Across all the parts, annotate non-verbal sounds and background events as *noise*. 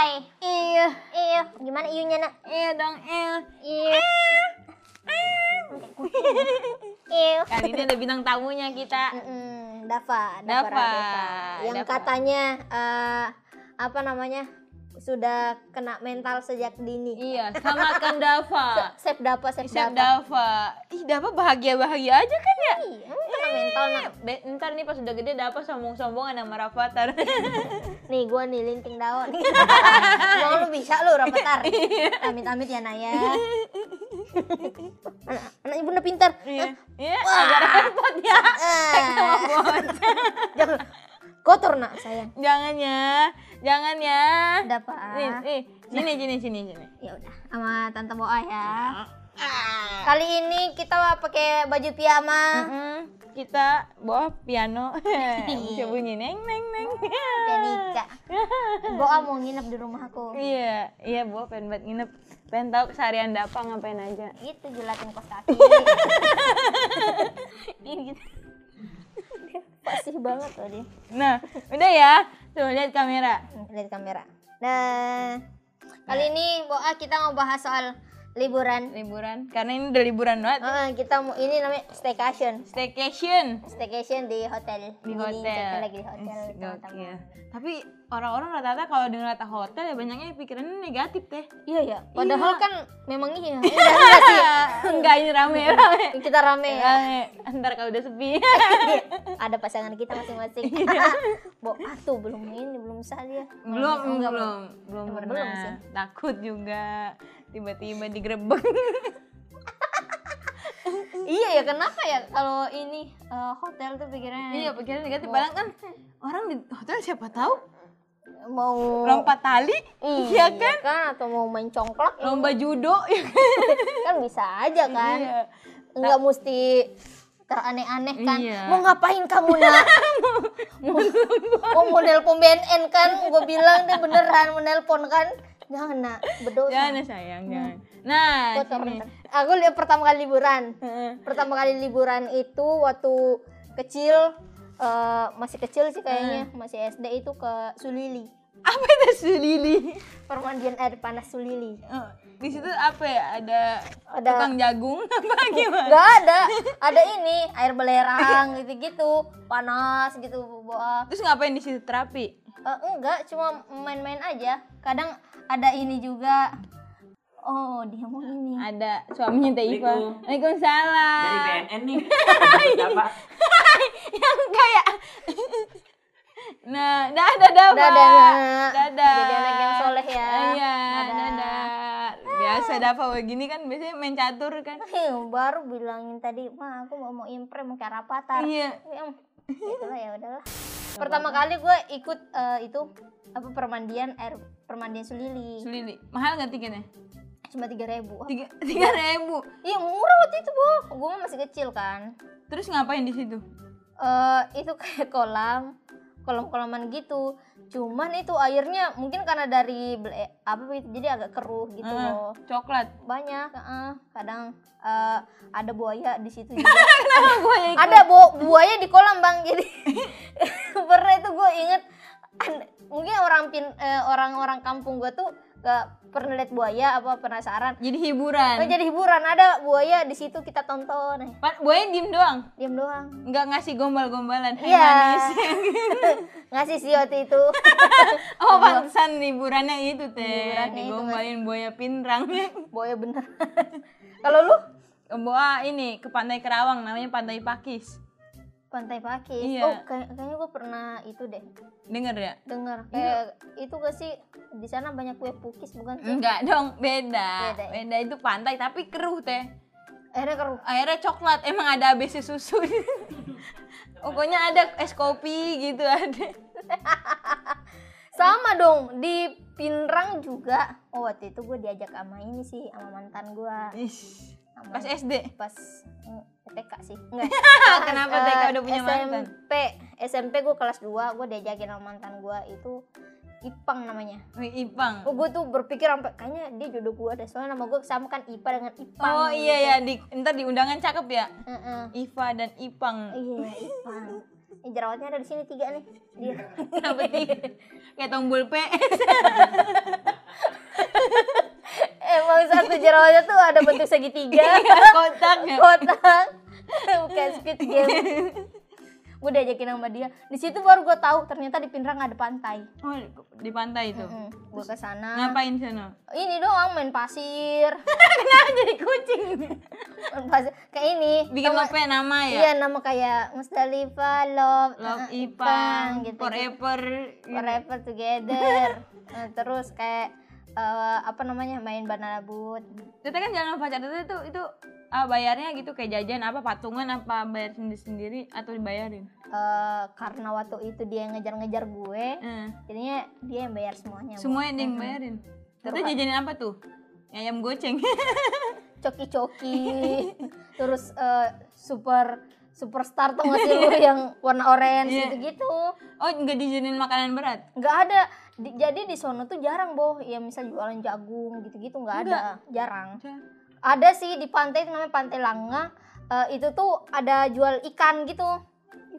Hai. Iya. Iya, gimana iunya nak? Iya dong, iya. Iya. *laughs* Iya. Kali ini ada bintang tamunya kita. Mm-mm, Dava, Dava, Radeva. Yang Dava. katanya eh, apa namanya? Sudah kena mental sejak dini. Iya, selamatkan Dava. *laughs* Sep Dava, Sep Dava. Dava. Ih, Dava bahagia-bahagia aja kan ya? Iya, kena mental nak. Be- ntar nih pas udah gede Dava sombong-sombongan sama Rafathar. *laughs* Nih gua nih linting daun. *laughs* Mau lu bisa lu Rapatar. Amit-amit ya Naya. anak, anak ibu udah pintar. Iya. Iya, agak repot ya. Ah. Jangan kotor nak sayang. Jangan ya. Jangan ya. Dapat. Nih, nih. Sini, sini, sini, sini. Ya udah, sama tante Boa ya. Ah. Kali ini kita pakai baju piyama. Mm-mm. Kita bawa piano. *laughs* Bisa bunyi neng neng neng. Danika. *laughs* Boa mau nginep di rumah aku. Iya, iya bawa pengen banget nginep. Pengen tahu keseharian Dapa ngapain aja. Itu jelatin kos kaki. *laughs* Ini gitu. Pasti banget loh dia. Nah, udah ya. Coba lihat kamera. Lihat kamera. Nah, kali ini Boa kita mau bahas soal liburan. Liburan. Karena ini udah liburan banget. Ah, kita mau ini namanya staycation. Staycation Staycation di hotel. di hotel. kita lagi di hotel. Teman-teman. Tapi orang-orang rata-rata kalau dengar kata hotel ya banyaknya pikirannya negatif teh. Iya ya. Padahal kan memang iya. *laughs* Enggak, enggak sih. Enggak ini rame-rame. Kita rame ya. Rame. Ntar kalau udah sepi. *laughs* Ada pasangan kita masing-masing. *laughs* Bo, ah tuh belum ini belum sah dia. belum, Oh, enggak, belum, belum pernah. belum sih. Takut juga. Tiba-tiba digerebek. Iya ya kenapa ya kalau ini eh, hotel tuh pikirannya iya, pikiran negatif. Padahal kan orang di hotel siapa tahu mau lompat tali, iya kan? atau mau main congklak Lomba judo, ya kan? *laughs* kan bisa aja kan. Iya. Nggak mesti teraneh-aneh kan. Iya. Mau ngapain kamu nak? *laughs* mau, *laughs* mau nelpon BNN kan? Gue bilang deh beneran mau nelpon kan? Jangan nak, berdosa. Jangan ya sayang, jangan. Nah. Aku lihat pertama kali liburan. Pertama kali liburan itu waktu kecil eh, masih kecil sih kayaknya, masih SD itu ke Sulili. Apa itu Sulili? Permandian air panas Sulili. Oh, di situ apa ya? Ada, Ada- tukang jagung *laughs* apa gimana? Gak ada, ada ini air belerang *laughs* gitu-gitu, panas gitu bawa. Terus ngapain di situ terapi? Eh, enggak, cuma main-main aja. Kadang ada ini juga. Oh, dia mau ini. Ada suaminya Teh Iva. Waalaikumsalam. dari BNN nih *laughs* apa yang kayak Nah, dadah dadah. Dadah. Dadah. Jadi anak yang soleh ya. Iya, Dadah. dadah. Biasa Dava begini kan biasanya main catur kan. Heh, baru bilangin tadi, mah aku mau mau impre mau kayak rapatar. Iya. Ya, itulah ya udahlah. Pertama kali gue ikut eh, itu apa permandian air permandian Sulili. Sulili. Mahal nggak tiketnya? Cuma tiga ribu. Tiga, tiga ribu. Iya murah waktu itu bu. Gue masih kecil kan. Terus ngapain di situ? eh itu kayak kolam kolam-kolaman gitu. Cuman itu airnya mungkin karena dari ble- apa gitu jadi agak keruh gitu Eh, loh. coklat. banyak eh, kadang eh, ada buaya di situ *laughs* juga. Gue ikut? ada bu- buaya di kolam bang. Jadi *laughs* pernah itu gue inget mungkin orang pin eh, orang-orang kampung gue tuh gak pernah lihat buaya apa penasaran Jadi hiburan. oh, jadi hiburan ada buaya di situ kita tonton Buaya diem doang. diam doang Nggak ngasih gombal-gombalan. Hai Iya. manis. *laughs* ngasih sih waktu itu *laughs* Oh, pantesan liburannya itu teh. Liburannya itu, Digombalin buaya pinrang. *laughs* Boya bener. Kalau lu Bawa ini ke Pantai Kerawang namanya Pantai Pakis. Pantai Pakis. Iya. Oh, kayak- kayaknya gue pernah itu deh Dengar ya? dengar kayak itu gak sih di sana banyak kue pukis bukan sih? Enggak dong, beda. Beda Beda, ya? itu pantai tapi keruh teh. Akhirnya keruh. Airnya coklat, emang ada ABC susu. *laughs* Pokoknya ada es kopi gitu ada. *laughs* Sama dong di Pinrang juga. Oh waktu itu gue diajak sama ini sih sama mantan gue. Pas SD. pas mm, TK sih. Enggak. *laughs* Kenapa Eh, TK udah punya mantan? SMP. SMP gue kelas 2 gue diajakin sama mantan gue itu Ipang namanya. Wih, Ipang. Oh, gue tuh berpikir sampai kayaknya dia jodoh gue deh. Soalnya nama gue sama kan Ipa dengan Ipang. Oh iya ya, di, ntar di undangan cakep ya. Heeh. Iva dan Ipang. Iya, Ipang. Ini *laughs* jerawatnya ada di sini tiga nih. Dia. Kenapa tiga? Kayak tombol PS. *laughs* satu jerawatnya tuh ada bentuk segitiga kotak ya kotak *laughs* kayak Squid Game. Gue diajakin sama dia. Di situ baru gue tahu ternyata di Pinrang ada pantai. Oh di pantai itu? Gue ke sana ngapain sana? Ini doang main pasir. *laughs* Kenapa jadi kucing? Main pasir. Kayak ini. Bikin nggak? lope nama ya? Iya nama kayak Mustalifah Love love eh, ipang gitu forever forever together. Nah, terus kayak eh, apa namanya main banana boat Kita kan jalan sama pacar itu itu itu ah, bayarnya gitu kayak jajan apa patungan apa bayar sendiri sendiri atau dibayarin? Eh, karena waktu itu dia yang ngejar-ngejar gue eh. jadinya dia yang bayar semuanya. Bu. semuanya dia yang bayarin? Tete jajanin apa tuh? Ayam goceng. *laughs* Coki-coki. Terus eh, super superstar tuh nggak sih lu *laughs* yang warna orange Iya. gitu-gitu. Oh nggak dijajanin makanan berat? Nggak ada. Di- jadi di sono tuh jarang boh. Ya misal jualan jagung gitu-gitu nggak ada. Jarang ada sih di pantai itu namanya pantai Langa. Eh, itu tuh ada jual ikan gitu.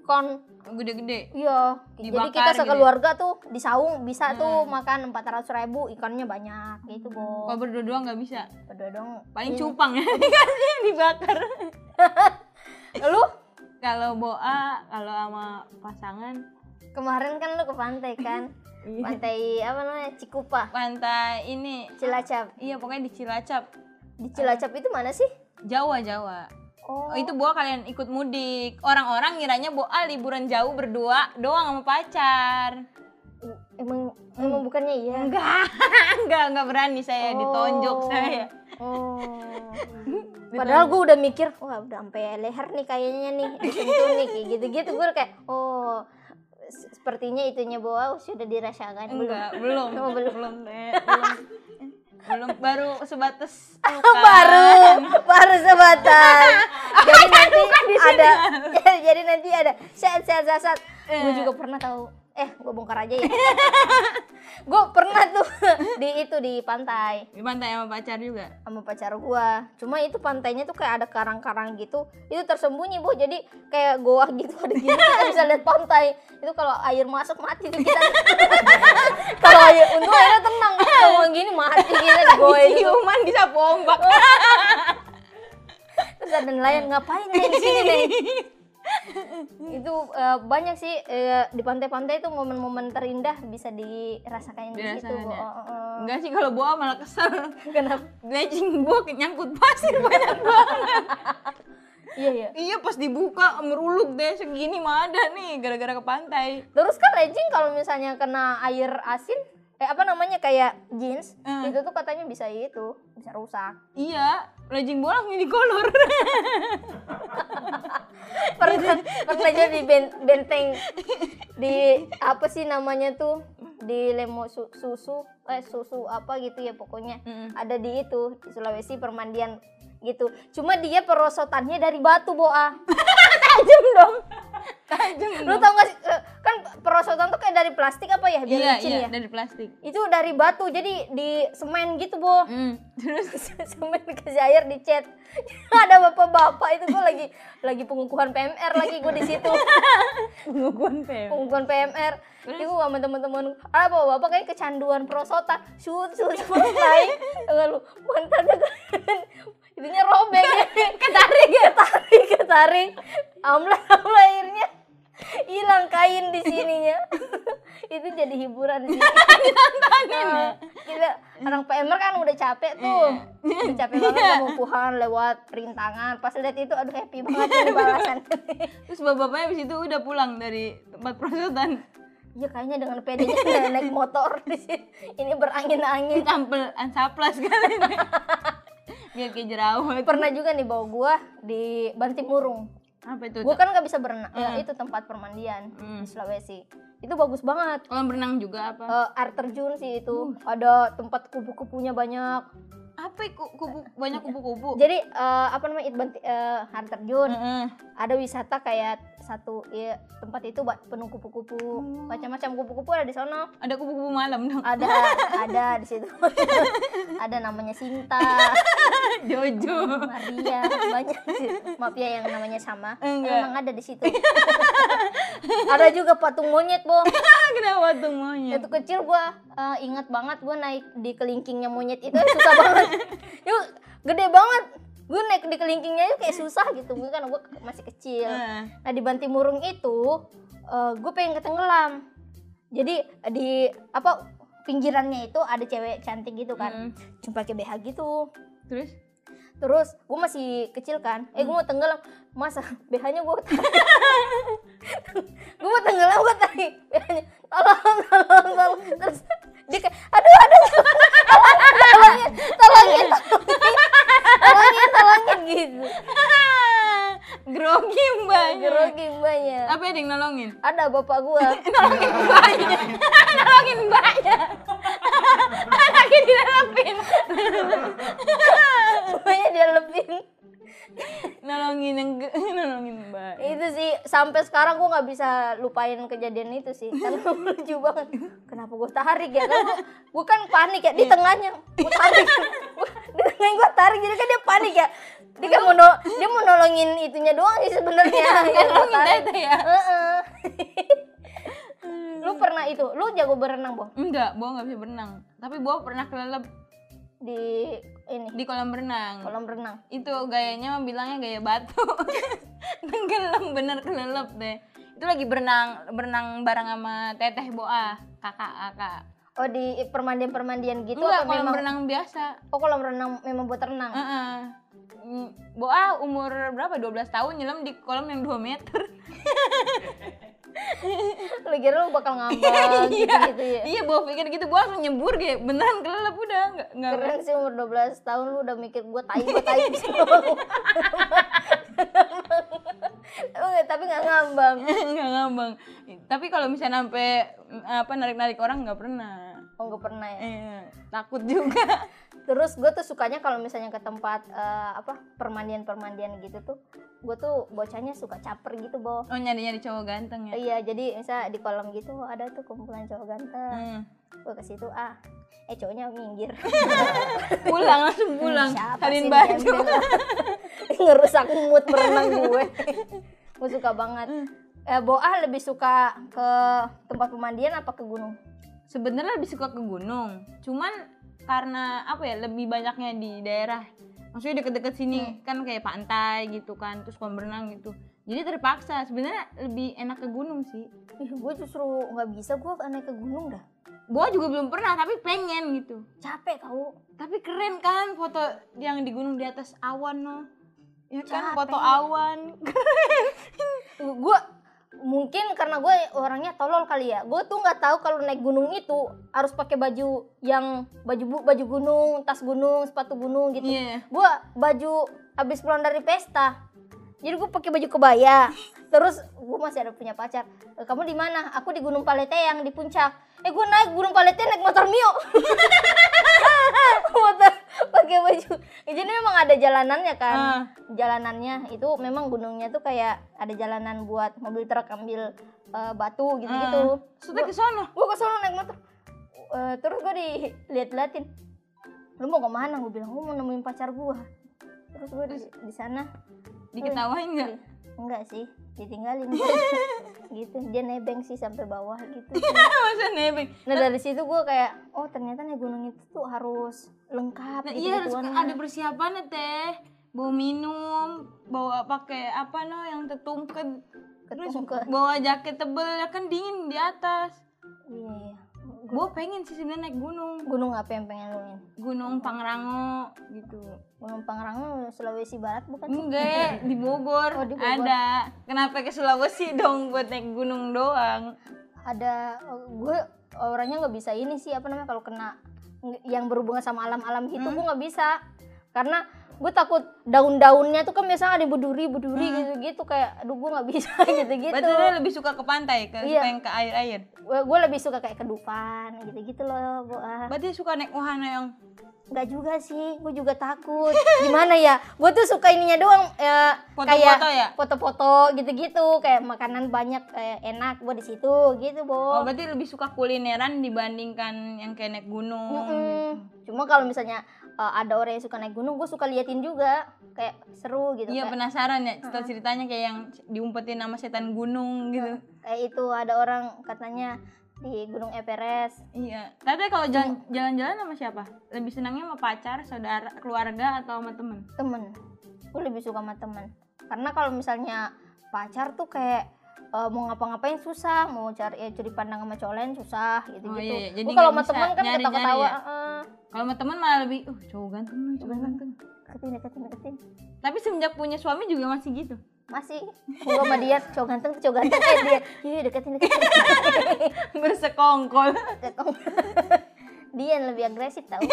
Ikan gede-gede. Iya. Jadi kita gitu ya? sekeluarga tuh di saung bisa tuh makan 400 ribu ikannya banyak gitu boh kalau berdua-dua nggak bisa? Berdua dong paling cupang ya. *laughs* Dikasih dibakar. *laughs* Lu? Kalau boa kalau sama pasangan? Kemarin kan lu ke pantai kan? *laughs* Iya. pantai apa namanya? Cikupa. Pantai ini. Cilacap. Iya pokoknya di Cilacap di Cilacap itu mana sih Jawa Jawa oh Oh, itu Boa kalian ikut mudik. Orang-orang ngiranya Boa liburan jauh berdua doang sama pacar. emang emang bukannya iya Enggak, *laughs* enggak, enggak berani saya ditonjok Oh. saya. oh *laughs* padahal gue udah mikir wah udah sampai leher nih kayaknya nih disentuh nih kayak gitu-gitu gue kayak oh sepertinya itunya bawa sudah dirasakan belum Enggak, belum. Oh, belum. belum, Teh. belum. Belum baru sebatas *laughs* baru baru sebatas. *laughs* *laughs* Jadi nanti ada jadi nanti ada saat saat, saat. gue juga pernah tahu eh gue bongkar aja ya. *laughs* Gue pernah tuh *laughs* di itu di pantai. Di pantai sama pacar juga. sama pacar gua. Cuma itu pantainya tuh kayak ada karang-karang gitu. Itu tersembunyi bu. Jadi kayak goa gitu ada gini. Kita bisa lihat pantai. Itu kalau air masuk mati tuh kita. *laughs* Kalau air untung airnya tenang. Kalau gini mati kita di goa itu. Ciuman bisa ombak. terus ada nelayan ngapain nih di sini nih itu eh, banyak sih eh, di pantai-pantai itu momen-momen terindah bisa dirasakan di situ? Oh, oh. Enggak sih kalau Boa malah kesel. kenapa Lecing Boa nyangkut pasir banyak banget. iya iya Iya pas dibuka meruluk deh segini mah ada nih gara-gara ke pantai. Terus kan legging kalau misalnya kena air asin, eh apa namanya kayak jeans, Hmm. itu tuh katanya bisa itu, bisa rusak. Iya, lecing bola jadi kolor. Pernah *laughs* pernah jadi ben- benteng di apa sih namanya tuh di lemo su- susu, eh susu apa gitu ya pokoknya. Mm-mm. Ada di itu di Sulawesi permandian gitu. Cuma dia perosotannya dari batu boa. *laughs* Tajam dong. *laughs* Tajam. Lu tau gak sih eh, kan perosotan tuh kayak dari plastik apa ya? Biar Iya, licin iya, ya. dari plastik. Itu dari batu jadi di semen gitu, Bo. Hmm. Terus *laughs* semen dikasih air dicat *laughs* ada bapak-bapak itu gue lagi lagi pengukuhan PMR lagi gue di situ *laughs* pengukuhan PM. pengukuhan PMR itu sama teman-teman ada bapak-bapak kayak kecanduan perosotan shoot shoot shoot naik enggak lu mantannya kan itunya robek ketarik ketarik ketarik amlah amlah airnya hilang kain di sininya *laughs* itu jadi hiburan sih *laughs* Nah, kita orang PMR kan udah capek tuh udah capek banget pengukuhan lewat rintangan pas lihat itu aduh happy banget ini balasan *laughs* Terus bapak-bapaknya habis itu udah pulang dari tempat perosotan. Iya kayaknya dengan pedenya naik motor di sini. Ini berangin-angin. Campel ansaplas kan. Biar kayak jerawat. Pernah juga nih bawa gua di Bantimurung. Apa itu? Gua kan nggak bisa berenang. Ya, itu tempat permandian Hmm. di Sulawesi. Itu bagus banget. Kolam berenang juga apa? Eh, air terjun sih itu. Ada tempat kupu-kupunya banyak. Apa kubu banyak kupu-kupu? Jadi eh, apa namanya? It eh, air terjun. Heeh. Ada wisata kayak satu ya, tempat itu ba- penuh kupu-kupu. Macam-macam kupu-kupu ada di sono. Ada kupu-kupu malam dong. Ada, *laughs* ada di situ. *laughs* ada namanya Sinta. *laughs* Jojo. Maria banyak sih maaf ya yang namanya sama Enggak. memang ada di situ ada juga patung monyet bo Kenapa tuh monyet? Waktu kecil gue ingat banget gue naik di kelingkingnya monyet itu susah banget. Yuk gede banget. Gue naik di kelingkingnya itu kayak susah gitu. Gue kan gue masih kecil. Nah di Bantimurung itu gue pengen ketenggelam. Jadi di apa pinggirannya itu ada cewek cantik gitu kan. Mm. Cuma pakai BH gitu. Terus Terus gue masih kecil kan, eh gue mau tenggelam, masa *laughs* BH-nya gue tarik, gue mau tenggelam gue tarik BH-nya, tolong tolong tolong, terus dia kayak, aduh aduh, *laughs* tolongin tolongin tolongin. Tolongin tolongin gitu, grogi mbaknya. grogi mbaknya, Apa yang nolongin? ada bapak gue, *laughs* nolongin mbaknya. nolongin mbaknya. Anaknya dilepin. mbaknya dia lebih, nolongin yang ge- nolongin mbak. itu sih sampai sekarang gue nggak bisa lupain kejadian itu sih. Karena *laughs* lucu banget. Kenapa gue tarik ya? Kan gue kan panik ya di tengahnya. Gue tarik. *laughs* Di tengahnya gue tarik jadi kan dia panik ya. Dia kan mau dia mau nolongin itunya doang sih sebenarnya. Ya tarik. tete ya. Lu pernah itu? Lu jago berenang boh Enggak, Bo nggak bisa berenang. Tapi Bo pernah kelelep di ini di kolam renang. kolam renang Itu gayanya mah bilangnya gaya batu. *laughs* Tenggelam bener kelelep deh. Itu lagi berenang berenang bareng sama Teteh Boa, kakak kakak. oh di permandian permandian gitu Enggak, kolam memang renang biasa. oh kolam renang memang buat renang Heeh. Mm, Boa umur berapa? 12 tahun nyelam di kolam yang 2 meter. *laughs* lu kira lu bakal ngambang gitu gitu ya Iya, Boa pikir gitu, Boa langsung nyebur kayak beneran kelelep udah enggak enggak keren sih umur 12 tahun lu udah mikir gue tai gue tai *laughs* tapi nggak- ngambang *laughs* nggak ngambang. Tapi kalau misalnya sampai apa narik-narik orang nggak pernah. oh nggak pernah ya Eh, takut juga. *laughs* terus gue tuh sukanya kalau misalnya ke tempat eh, apa permandian permandian gitu tuh gue tuh bocahnya suka caper gitu boh Oh nyari-nyari cowok ganteng ya. iya jadi misal di kolam gitu ada tuh kumpulan cowok ganteng Hmm. gue ke situ ah eh cowoknya minggir *laughs* Pulang langsung pulang. Salin baju. *laughs* ngerusak mood berenang gue gue suka banget eh, Boah lebih suka ke tempat pemandian apa ke gunung Sebenarnya lebih suka ke gunung. Cuman karena apa ya lebih banyaknya di daerah. Maksudnya deket-deket sini kan kayak pantai gitu kan, terus kolam berenang gitu. Jadi terpaksa sebenarnya lebih enak ke gunung sih. Ih, gue justru nggak bisa gue naik ke gunung dah Boa juga belum pernah tapi pengen gitu. capek tau Tapi keren kan foto yang di gunung di atas awan no. Ya kan Capek. foto awan. *laughs* gue mungkin karena gue orangnya tolol kali ya. Gue tuh nggak tahu kalau naik gunung itu harus pakai baju yang baju bu baju gunung tas gunung sepatu gunung gitu. Iya. gue baju habis pulang dari pesta jadi gue pakai baju kebaya. Terus gue masih ada punya pacar. "E, kamu di mana? Aku di gunung palete yang di puncak. Eh gue naik gunung palete naik motor mio. *laughs* Motor pakai baju. Jadi memang ada jalanannya kan. Ah. jalanannya itu memang gunungnya tuh kayak ada jalanan buat mobil truk ambil eh, batu gitu gitu Sudah ke sono. gue ke sono naik motor. Eh, terus gue dilihat-liatin lu mau ke mana? Gue bilang gue mau nemuin pacar gue terus gue di, di sana Diketawain enggak? enggak sih ditinggalin *laughs* gitu dia nebeng sih sampai bawah gitu *laughs* Masa nebeng. nah dari situ gue kayak oh ternyata naik gunung itu tuh harus lengkap Nah, gitu iya harus ada persiapannya teh. Bawa minum, bawa pakai apa no yang tetungket. Terus bawa jaket tebel ya kan dingin di atas. iya Gue pengen sih sebenarnya naik gunung. gunung apa yang pengen lu Gunung Pangrango gitu. gunung Pangrango Sulawesi Barat bukan? Enggak, di Bogor, Oh, di Bogor. ada. Kenapa ke Sulawesi *laughs* dong buat naik gunung doang? ada gue orangnya nggak bisa ini sih apa namanya kalau kena yang berhubungan sama alam-alam gitu Hmm. gue nggak bisa karena gue takut daun-daunnya tuh kan biasanya ada yang berduri berduri Hmm. gitu-gitu kayak aduh gue nggak bisa *laughs* gitu-gitu Berarti dia lebih suka ke pantai, ke Iya. yang ke air-air. gue lebih suka kayak ke Dufan gitu-gitu loh gue Berarti suka naik wahana yang nggak juga sih gue juga takut *laughs* gimana ya gue tuh suka ininya doang ya, Foto-foto kayak ya? foto-foto gitu-gitu kayak makanan banyak kayak enak gue di situ gitu Oh, bo berarti lebih suka kulineran dibandingkan yang kayak naik gunung. Mm-mm. cuma kalau misalnya uh, ada orang yang suka naik gunung gue suka liatin juga kayak seru gitu Iya kayak, penasaran ya cerita ceritanya kayak yang diumpetin nama setan gunung gitu. kayak itu ada orang katanya di Gunung Everest Iya. Tapi kalau jalan- jalan-jalan sama siapa? Lebih senangnya sama pacar, saudara, keluarga atau sama temen? temen gue lebih suka sama temen karena kalau misalnya pacar tuh kayak eh, mau ngapa-ngapain susah mau cari ya, curi pandang sama cowok lain susah gitu Oh, iya, iya. Jadi kalau sama temen kan ketawa-ketawa ya? eh, Kalau sama temen malah lebih, uh cowok ganteng nih, cowok Ganteng. deketin deketin deketin Tapi semenjak punya suami juga masih gitu. masih gue sama dia cowok ganteng cowok ganteng eh dia iya deketin deketin *laughs* Bersekongkol. Ketong. dia yang lebih agresif tau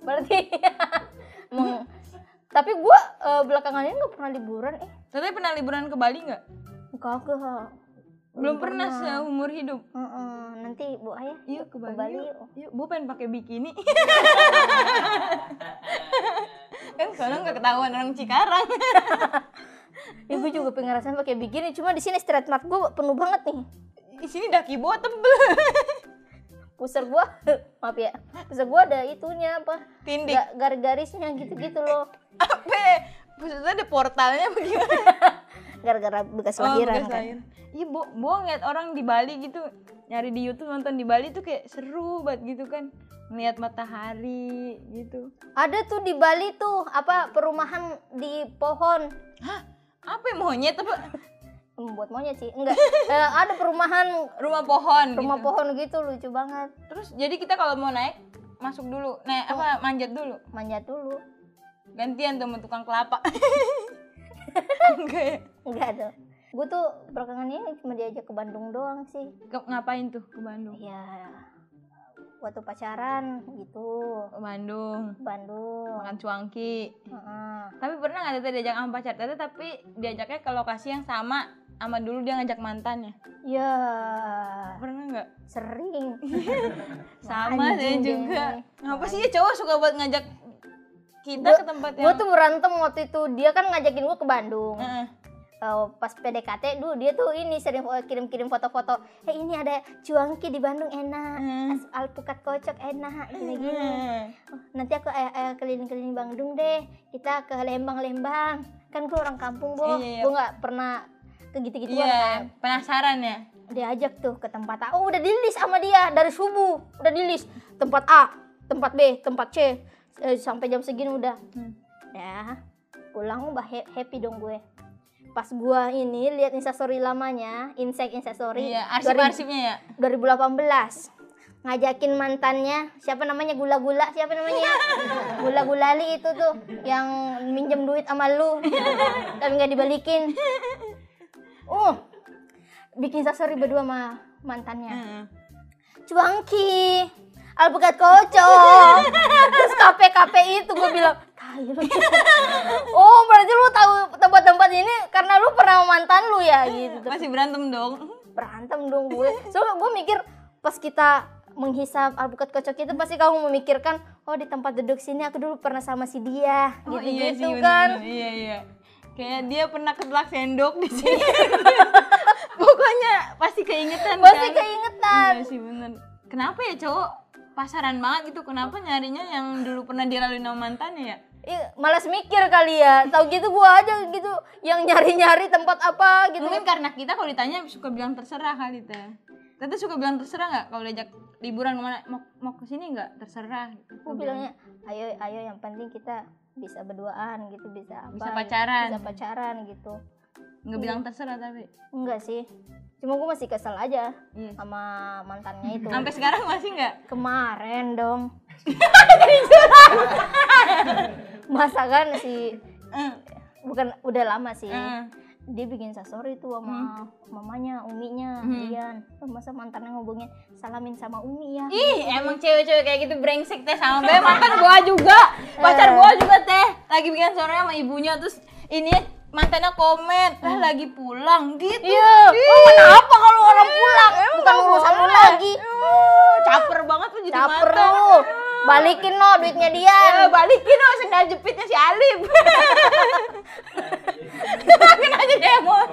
berarti *laughs* emang tapi gue belakangan ini nggak pernah liburan eh Tapi pernah liburan ke Bali nggak? kagak Belum pernah seumur hidup. Heeh, nanti bu ayah Yuk ke Bali, Bali yuk. yuk. Bu pengen pakai bikini. *laughs* kan sekarang nggak ketahuan orang Cikarang. *laughs* Gue juga pengen ngerasain pakai bikini, cuma di sini straight mark gue penuh banget nih. Di sini daki gua tebel. *laughs* Pusar gue, maaf ya, pusar gue ada itunya apa? Tindik. Ga- Garis-garisnya gitu-gitu loh. Apa? Maksudnya ada portalnya bagaimana? Gara-gara bekas lahiran bekas kan. lahir. Iya, bo, bo ngeliat orang di Bali gitu, nyari di YouTube nonton di Bali tuh kayak seru banget gitu kan. Ngeliat matahari gitu. Ada tuh di Bali tuh apa perumahan di pohon. Apa ya, monyet apa? *laughs* Hmm, buat monyet sih, enggak. Eh, ada perumahan Rumah pohon rumah gitu. pohon gitu lucu banget. Terus jadi kita kalau mau naik masuk dulu, naik apa manjat dulu. Manjat dulu. Gantian tuh tukang kelapa. *laughs* Enggak ya? Enggak ada. Gue tuh belakangan ini cuma diajak ke Bandung doang sih. Ke- ngapain tuh ke Bandung? Ya waktu pacaran gitu. Ke Bandung. Bandung. Makan cuangki. Heeh. Tapi pernah nggak Tete diajak sama pacar Tete tapi diajaknya ke lokasi yang sama sama dulu dia ngajak mantannya. Ya Pernah nggak? sering. *laughs* Sama saya juga. Ngapa sih ya cowok suka buat ngajak kita Gua- ke tempat Gue yang tuh berantem waktu itu. Dia kan ngajakin gue ke Bandung. Heeh. Eh, pas PDKT dulu dia tuh ini sering kirim-kirim foto-foto. Eh ini ada cuangki di Bandung enak. Hmm. Alpukat kocok enak gini-gini. Heeh. Oh, nanti aku eh, eh, keliling-keliling Bandung deh. Kita ke Lembang-Lembang. Kan gue orang kampung, Bo. Iya, iya. Gue nggak pernah ke gitu-gituan Iya, kan. penasaran ya. diajak tuh ke tempat A. Oh, udah di list sama dia dari subuh. Udah di list. Tempat A, tempat B, tempat C. Eh, sampai jam segini udah. Hmm. Ya. Pulang bah ha- happy dong gue. Pas gua ini lihat instastory lamanya, insek instastory Iya, arsip-arsipnya ya. 2018 ngajakin mantannya siapa namanya gula-gula siapa namanya? *laughs* Gula-gulali itu tuh yang minjem duit sama lu tapi nggak dibalikin. Uh bikin story berdua sama mantannya. Heeh. cuangki alpukat kocok. Terus kafe kafe itu gue bilang "Tai lu." *laughs* oh berarti lu tahu tempat-tempat ini karena lu pernah mantan lu ya gitu Masih berantem dong. berantem dong gue soalnya gue mikir pas kita menghisap alpukat kocok itu pasti kamu memikirkan oh di tempat duduk sini aku dulu pernah sama si dia Oh, gitu iya gitu sih, kan. Iya, iya. Kayak dia pernah ketelak sendok di sini. *laughs* Pokoknya pasti keingetan pasti kan? keingetan Iya sih bener. Kenapa ya cowok pasaran banget gitu? Kenapa nyarinya yang dulu pernah dilalui sama mantannya ya? Ih, malas mikir kali ya tahu gitu gue aja gitu yang nyari-nyari tempat apa gitu Mungkin karena kita kalau ditanya suka bilang terserah kali teh. Tete suka bilang terserah nggak kalau diajak liburan ke mana mau mau ke sini nggak terserah gitu. bilangnya ayo ayo yang penting kita bisa berduaan gitu bisa apa Bisa pacaran. bisa pacaran gitu nggak bilang terserah tapi. enggak sih cuma gue masih kesel aja Iya. sama mantannya itu Sampai sekarang masih nggak? kemarin dong *laughs* masa kan si Eh, bukan udah lama sih. Eh. dia bikin story tuh sama mamanya uminya Hmm. Oh, masa mantannya ngobongnya salamin sama umi ya. Ih, emang cewek-cewek kayak gitu brengsek teh sama *laughs* be mantan gua juga. Pacar gua juga teh. Lagi bikin sore sama ibunya terus ini mantannya komen, "Lah lagi pulang." Gitu. iya. Oh, kenapa kalau orang pulang? bukan nggak urusan lu lagi. Uh, caper banget tuh jadi caper mantan. lu balikin no duitnya dia Ya, balikin dong sendal jepitnya si Alif. Makin *laughs* aja demo. *laughs*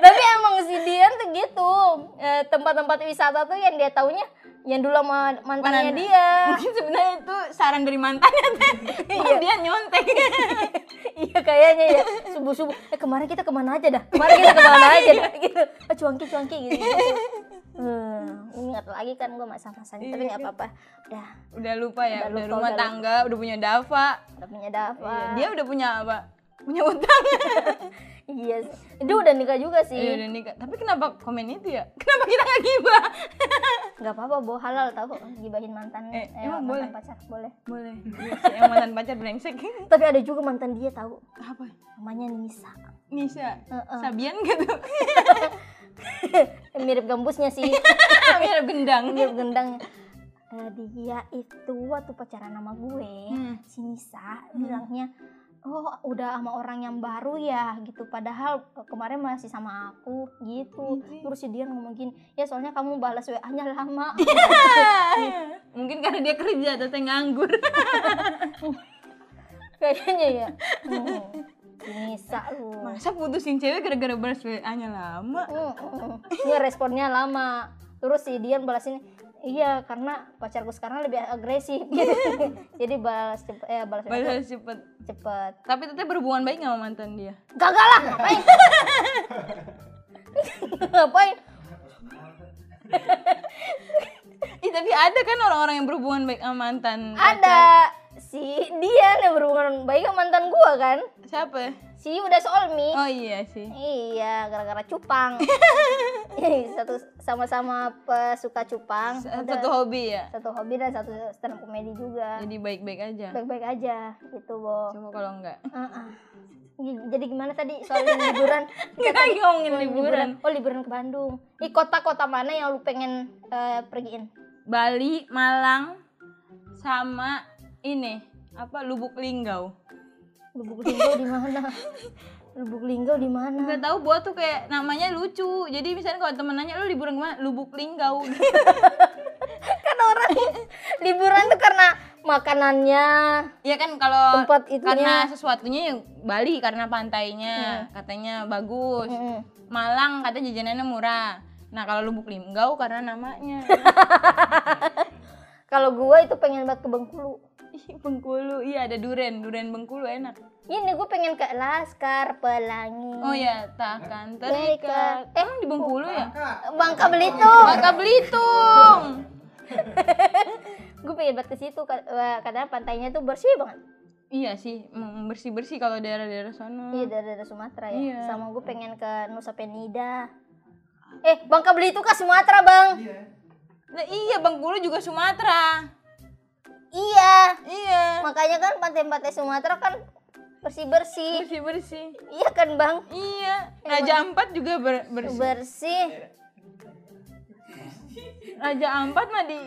tapi emang si Dian tuh gitu Eh, tempat-tempat wisata tuh yang dia taunya yang dulu sama mantannya Mana- dia Mungkin sebenarnya itu saran dari mantannya teh. *laughs* Iya. dia nyontek. iya kayaknya ya subuh subuh eh kemarin kita ke mana aja dah kemarin kita ke mana aja dah gitu cuanki cuanki gitu, gitu. Hmm, ingat lagi kan gue masa-masanya tapi nggak apa-apa udah udah lupa ya, Udah udah, lupa, rumah udah tangga, udah punya Dava. udah punya Dava Iya, dia udah punya apa? Punya utang. *laughs* iya sih. dia udah nikah juga sih Iya, udah nikah. Tapi kenapa komen itu ya? *laughs* Kenapa kita nggak gibah? nggak apa-apa bo halal tahu gibahin mantan Eh, eh, emang mantan boleh? pacar boleh Boleh. Iya Yang mantan pacar brengsek. *laughs* tapi ada juga mantan dia tahu apa? namanya Nisa Nisa. Heeh. Sabian gitu. *laughs* mirip gambusnya sih *laughs* Mirip gendang. mirip gendangnya Eh, dia itu waktu pacaran sama gue Hmm. si Nisa bilangnya oh udah sama orang yang baru ya gitu padahal kemarin masih sama aku gitu terus si dia ngomong gini ya soalnya kamu balas WA nya lama *laughs* Mungkin karena dia kerja atau nganggur. kayaknya ya hmm. Si Nisa lu Masa putusin cewek gara-gara balas WA-nya lama? Hmm, hmm. Iya responnya lama. Terus si Dian balasin, iya karena pacarku sekarang lebih agresif gitu. *laughs* Jadi balas cepet, eh balas cepet. Balas cepet. cepet. Tapi teteh berhubungan baik nggak sama mantan dia? Gagal lah, ngapain? *laughs* ngapain? Ih tapi ada kan orang-orang yang berhubungan baik sama mantan Ada pacar. Si Dian yang berhubungan baik sama mantan gua kan. Siapa? Si udah solmi. Oh iya sih. Iya, gara-gara cupang. *laughs* Ih, satu sama-sama pesuka cupang. Satu Udah. hobi ya. satu hobi dan satu stand up komedi juga. Jadi baik-baik aja. Baik-baik aja gitu, Bo. Coba kalau enggak. Uh-uh. Gi- Jadi gimana tadi soal liburan? *laughs* Kita tadi ngomongin mau liburan. Oh liburan ke Bandung. Ih kota-kota mana yang lu pengen eh, pergiin? Bali, Malang, sama ini apa Lubuk Linggau. Lubuk Linggau di mana? Lubuk Linggau di mana? Nggak tahu buat tuh kayak namanya lucu. Jadi misalnya kalau temen nanya lu liburan ke mana? Lubuk Linggau. *laughs* Kan orang liburan tuh karena makanannya. Iya kan kalau Tempat itunya. karena sesuatunya yang Bali karena pantainya katanya bagus. Mm. Malang katanya jajanannya murah. Nah kalau Lubuk Linggau karena namanya. *laughs* Kalau gua itu pengen banget ke Bengkulu. *laughs* Bengkulu, iya ada duren, duren Bengkulu enak. Ini gue pengen ke Laskar Pelangi. Oh ya, takkan Terikat. terikat. Eh, Emang di Bengkulu ya? Bangka Belitung. Bangka Belitung. *laughs* gue pengen banget ke situ ka- katanya pantainya tuh bersih banget. iya sih, bersih bersih kalau daerah-daerah sana. Iya dari daerah Sumatera ya. Iya. Sama gue pengen ke Nusa Penida. Eh Bangka Belitung ke Sumatera bang? Nah, iya Bengkulu juga Sumatera. Iya. Iya. Makanya kan pantai-pantai Sumatera kan bersih bersih. Bersih bersih. Iya kan bang? Iya. Raja Ampat juga ber- bersih. Bersih. Raja Ampat mah di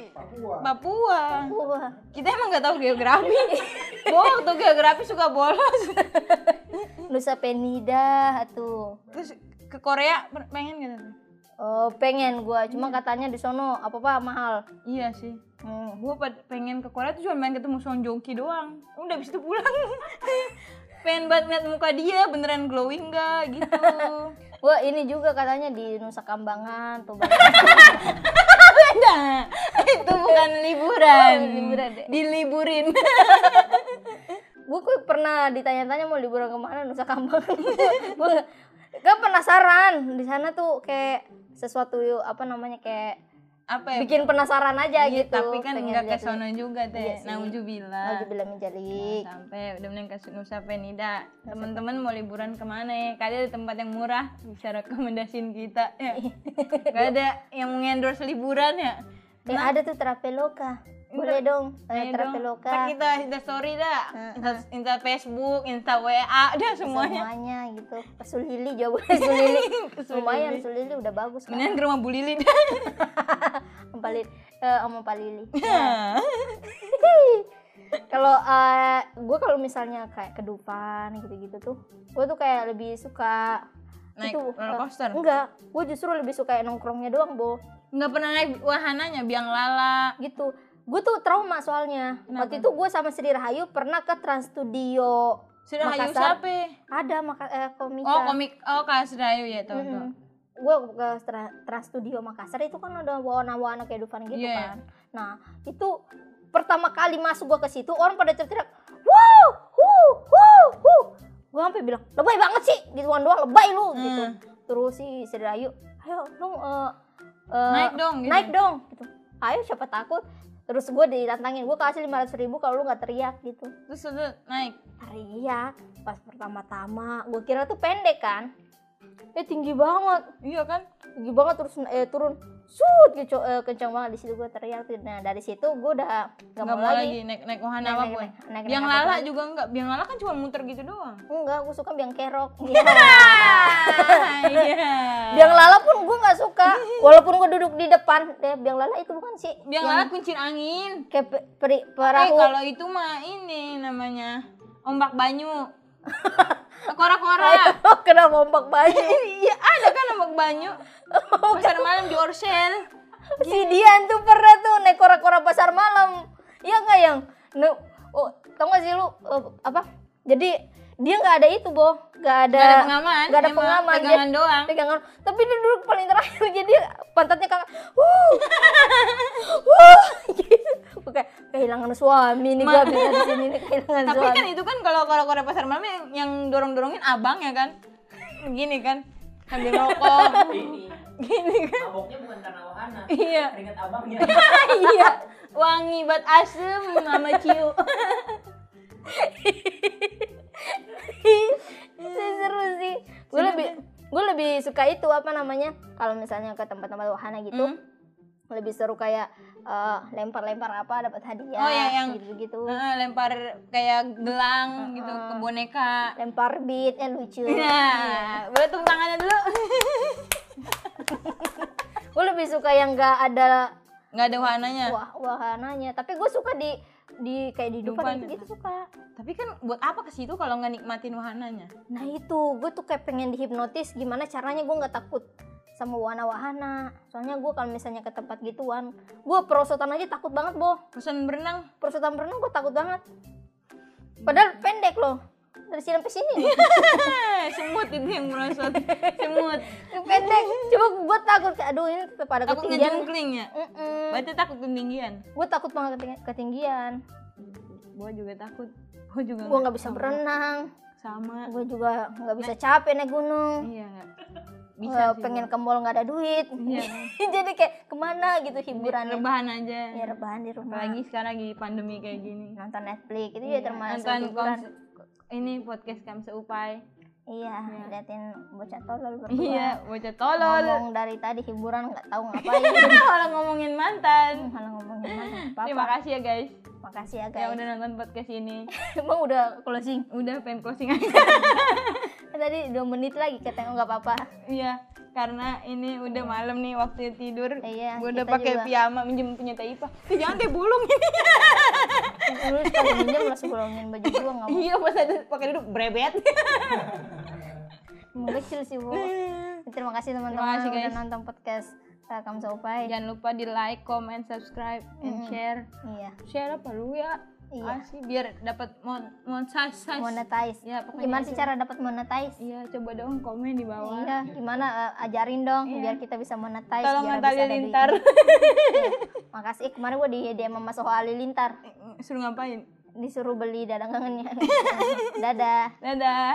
Papua. Wah. Kita emang nggak tahu geografi. Gua waktu geografi suka bolos. Nusa Penida tuh. Terus ke Korea pengen gitu. Oh pengen gue. Cuma katanya di sono apa apa mahal. Iya sih. Hmm. Gue pengen ke Korea tuh cuma pengen ketemu Song Joong Ki doang. Udah habis itu pulang. *laughs* pengen banget ngeliat muka dia beneran glowing gak gitu. *laughs* Wah ini juga katanya di Nusa Kambangan tuh. Beda. *laughs* itu bukan liburan. Oh, liburan deh. Diliburin. gue kok pernah ditanya-tanya mau liburan ke mana Nusa Kambangan gue gak penasaran di sana tuh kayak sesuatu apa namanya kayak Apa ya? bikin penasaran aja Iya, gitu tapi kan nggak ke sono juga Iya teh. sih. Naujubillah. Nauzubillah min dzalik. sampai udah mending ke Nusa Penida teman-teman mau liburan ke mana ya? Kalian ada tempat yang murah bisa rekomendasiin kita ya. Gak ada yang mengendorse liburan ya. Eh ada tuh Traveloka boleh dong eh, dong. Traveloka Ntar kita insta story dah. Insta, insta Facebook insta WA dah semuanya. semuanya gitu. Ke Sulili juga *laughs* boleh Sulili Ke Sulili. lumayan Sulili udah bagus kan mendingan ke rumah Bu Lili *laughs* Lili eh, sama Pak Lili. *laughs* *laughs* Kalau gue kalau misalnya kayak ke Dufan gitu-gitu tuh gue tuh kayak lebih suka naik itu roller eh, coaster? enggak gue justru lebih suka yang nongkrongnya doang bo. Nggak pernah naik wahananya biang lala. Gitu. Gue tuh trauma soalnya. Waktu itu gue sama Sri Rahayu pernah ke Trans Studio sudah hayu Makassar. siapa? Ada maka eh, komika. Oh komik oh kak Serayu ya tahu tahu. Mm-mm. Gue ke Tra- Trans Studio Makassar itu kan ada warna-warna kehidupan gitu Iya, kan. Nah itu pertama kali masuk gue ke situ orang pada teriak wow hu hu hu. Gue sampai bilang lebay banget sih gituan doang lebay lu gitu. Hmm. terus si Sri Ayu ayo dong eh, eh, naik dong gitu. naik dong gitu. Ayo siapa takut? Terus gue ditantangin gue kasih lima ratus ribu kalau lu nggak teriak gitu. Terus lu naik? Teriak pas pertama-tama. Gue kira tuh pendek kan eh tinggi banget. Iya kan? Tinggi banget terus eh, turun. Sud gitu eh, kencang banget di situ gue teriak nah dari situ gue udah nggak mau lagi. naik naik wahana Naik- apa pun naik- naik- naik- biang naik lala juga enggak biang lala kan cuma muter gitu doang. Enggak gue suka biang kerok. Iya. *laughs* iya biang lala pun gue nggak suka. Walaupun gue duduk di depan. Deh biang lala itu bukan sih? Biang lala kuncir angin. Kayak pe- peri- eh perahu. kalau itu mah ini namanya ombak banyu *laughs* kora-kora kenapa ombak banyu. *laughs* Iya ada kan ombak banyu? Pasar malam di Orsel. Si Dian tuh pernah tuh naik kora-kora pasar malam. Iya nggak yang? Ne- oh, tau gak sih lu eh, apa? Jadi dia nggak ada itu boh nggak ada Gak ada pengaman. nggak ada emang pengaman. pegangan jadi- doang. pegangan. Tapi dia duduk paling terakhir. *laughs* Jadi pantatnya kakak wuh! *laughs* Wuh kehilangan suami nih gua bisa di sini nih kehilangan tapi suami kan itu kan kalau kora-kora pasar malam yang, yang dorong-dorongin abang ya kan gini kan sambil rokok *laughs* Ini. gini kan Maboknya bukan karena wahana. iya Keringet abangnya. *laughs* iya wangi bat asem mama ciu seru sih gue lebih gue lebih suka itu apa namanya kalau misalnya ke tempat-tempat wahana gitu Hmm. Lebih seru kayak eh, lempar-lempar apa dapat hadiah Oh, ya, yang- gitu-gitu. Heeh, lempar kayak gelang gitu ke boneka. Lempar beat eh lucu. Nah boleh tepuk tangannya dulu. *laughs* Gue lebih suka yang gak ada nggak ada wahananya. wah wahananya. Tapi gue suka di di kayak di depan Depan. gitu suka. Tapi kan buat apa ke situ kalau nggak nikmatin wahananya? Nah itu. Gue tuh kayak pengen dihipnotis gimana caranya gue nggak takut sama wahana-wahana soalnya gue kalau misalnya ke tempat gituan gue perosotan aja takut banget boh pesan berenang? Perosotan berenang gue takut banget. Padahal pendek loh dari sini sampai sini. *laughs* Semut itu yang merosot. Semut. Pendek. Coba gue takut aduh ini tetap ada takut ketinggian. ngejungkling ya? Berarti takut ketinggian. Gue takut banget keting- ketinggian. Gue juga takut. Gue juga gue nggak bisa berenang. Sama. Gue juga nggak bisa capek naik gunung. Iya Bisa pengen ke mall nggak ada duit. Iya. *laughs* jadi kayak ke mana gitu Bu. hiburannya. rebahan aja. Ya rebahan di rumah. Apalagi sekarang lagi pandemi kayak gini. Nonton Netflix itu Iya, ya termasuk nonton hiburan ini podcast kami seupai. Iya Iya. liatin bocah tolol berdua. Iya bocah tolol. Ngomong dari tadi hiburan nggak tahu *laughs* ngapain. Malah ngomongin mantan. Malah ngomongin mana apa terima kasih ya guys. Makasih ya yang guys. udah nonton podcast ini. *laughs* Emang udah closing? Udah pengen closing aja. *laughs* Tadi dua menit lagi katanya nggak apa-apa. Iya karena ini udah malam nih waktu tidur. Iya, gue udah pakai piyama minjem punya Taipa Eh, jangan kayak bulung ini. Dulu sekali minjem langsung golongin baju gua nggak mau. Iya pas ada pakai duduk brebet. Mau kecil sih bu. Terima kasih teman-teman udah nonton podcast uh, Kamu Saupai jangan lupa di like comment subscribe and share. Iya. Share apa lu ya Iya. Asih, biar dapat mon monetize. Monetize. Ya pokoknya gimana sih cara dapat monetize? Iya coba dong komen di bawah. Iya gimana uh, ajarin dong Iya. biar kita bisa monetize tolong biar Natalia Lintar. *laughs* Iya. makasih Eh, kemarin gua di DM sama Soho Halilintar suruh ngapain? Disuruh beli dagangannya *laughs* dadah. Dadah